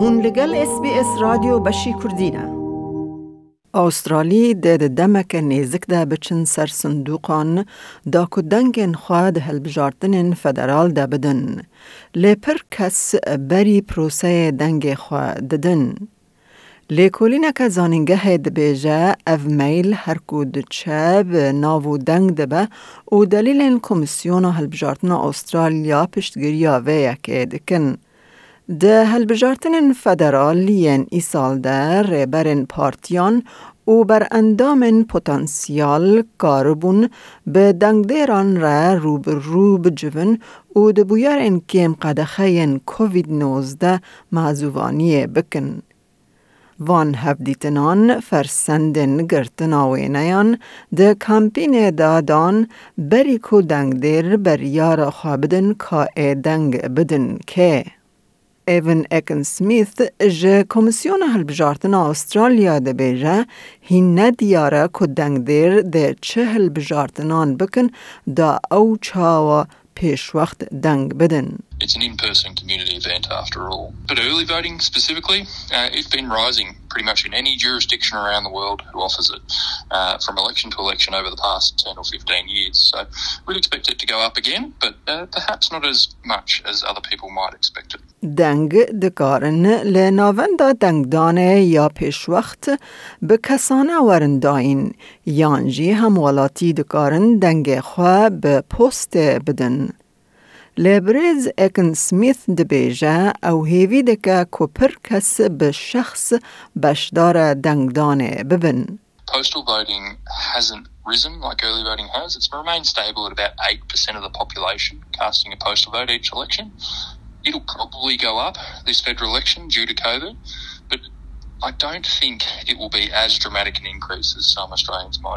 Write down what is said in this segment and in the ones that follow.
هون لگل اس بی اس رادیو بشی کردینه ده دێدە دەمەکە نێزکدا بچن سر سندوقان دا کو دەنگێن خواد هەلبژارتنên فەدەرال دەبدن. لپر کس بەری پروسه دەنگێ خوا ددن. لێکۆلینەکە زانینگەهێ دبێژە ئەv میل هەرکو دچە ناو و او دەبە کمیسیون هلبجارتن استرالیا پشتگیری ئوسترالیا پشتگیریاڤەیەکێ دکن. ده هلبجارتن فدرالیین ای سال در ریبرن پارتیان و بر اندام پتانسیال کاربون به دنگدیران را روب روب جون و ده بویر این کم قدخه کووید 19 معزوانی بکن. وان هفدیتنان فرسندن گرتناوینیان ده کمپین دادان بری کو دنگ دیر بر یار خوابدن که دنگ بدن که. ایون اکن سمیث جه کمیسیون هلبجارتن استرالیا ده بیجه هین ندیاره که دنگ دیر ده چه هلبجارتنان بکن دا او چاوا پیش وقت دنگ بدن. It's an in-person community event after all. But early voting specifically, uh, it's been rising pretty much in any jurisdiction around the world who offers it uh, from election to election over the past 10 or 15 years. So we'd expect it to go up again, but uh, perhaps not as much as other people might expect it. دنگ دکارن لناوند دنگدانه یا پیش وقت به کسانه ورنداین یانجی هموالاتی دکارن دنگ خواه به پست بدن. لبرز اکن سمیث دبیجه او هیوی دکه کپر کس به شخص بشدار دنگدانه ببن. Postal voting hasn't risen like early voting has. It's remained stable at about 8% of the population casting a postal vote each election. It'll probably go up this federal election due to COVID, but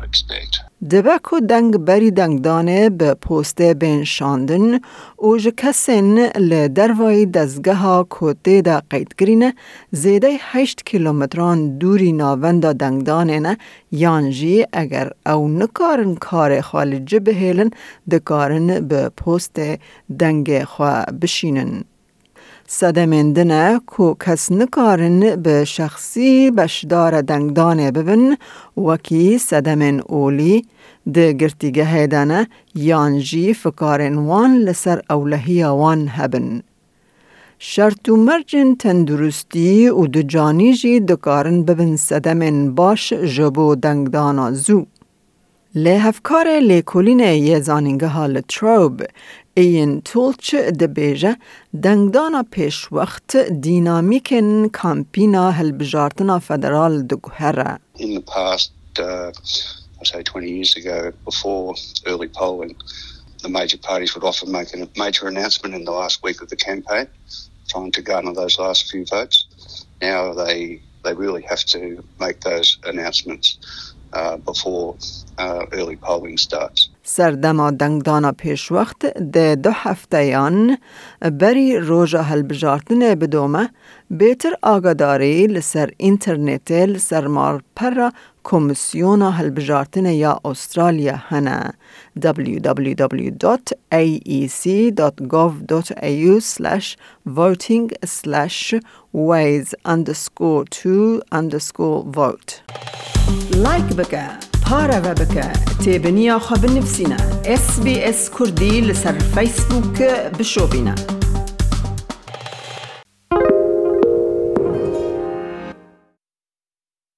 Expect. دبکو دنگ بری دنگ دانه به پوست بین شاندن و جکسن لدروای دزگه ها کوته دا قید گرینه زیده هشت کیلومتران دوری ناوند دنگ دانه نه یانجی اگر او نکارن کار خالجه بهیلن دکارن به پوست دنگ خواه بشینن. صدمندنه کو کس نکارن به شخصی بشدار دنگدانه ببن وکی صدمن اولی ده گرتیگه هیدانه یانجی فکارن وان لسر اولهی وان هبن. شرط و مرجن تندرستی و دو جانی جی دکارن ببن صدمن باش جبو دنگدانا زو. Le hevkare lêkolînê yê zanîngeha li Trobe Eyên Tulç وقت dengdana pêşwext dînamîkên kampîna hilbijartina. In the past, uh, i say 20 years ago, before early polling, the major parties would often make a major announcement in the last week of the campaign, trying to garner those last few votes. Now they they really have to make those announcements before uh, early polling starts. سردما دنگدانا پیش وقت ده دو هفته یان بری روژا هلبجارتن بدومه بیتر آگاداری لسر اینترنت لسر مال پر کمیسیون هلبجارتن یا استرالیا هنه www.aec.gov.au slash voting slash ways underscore to underscore vote لایک بکە پارەوە بکە تێبنییا خە بنفسینە SسBS کوردی لەسەر فیسبووکە بشۆبینە.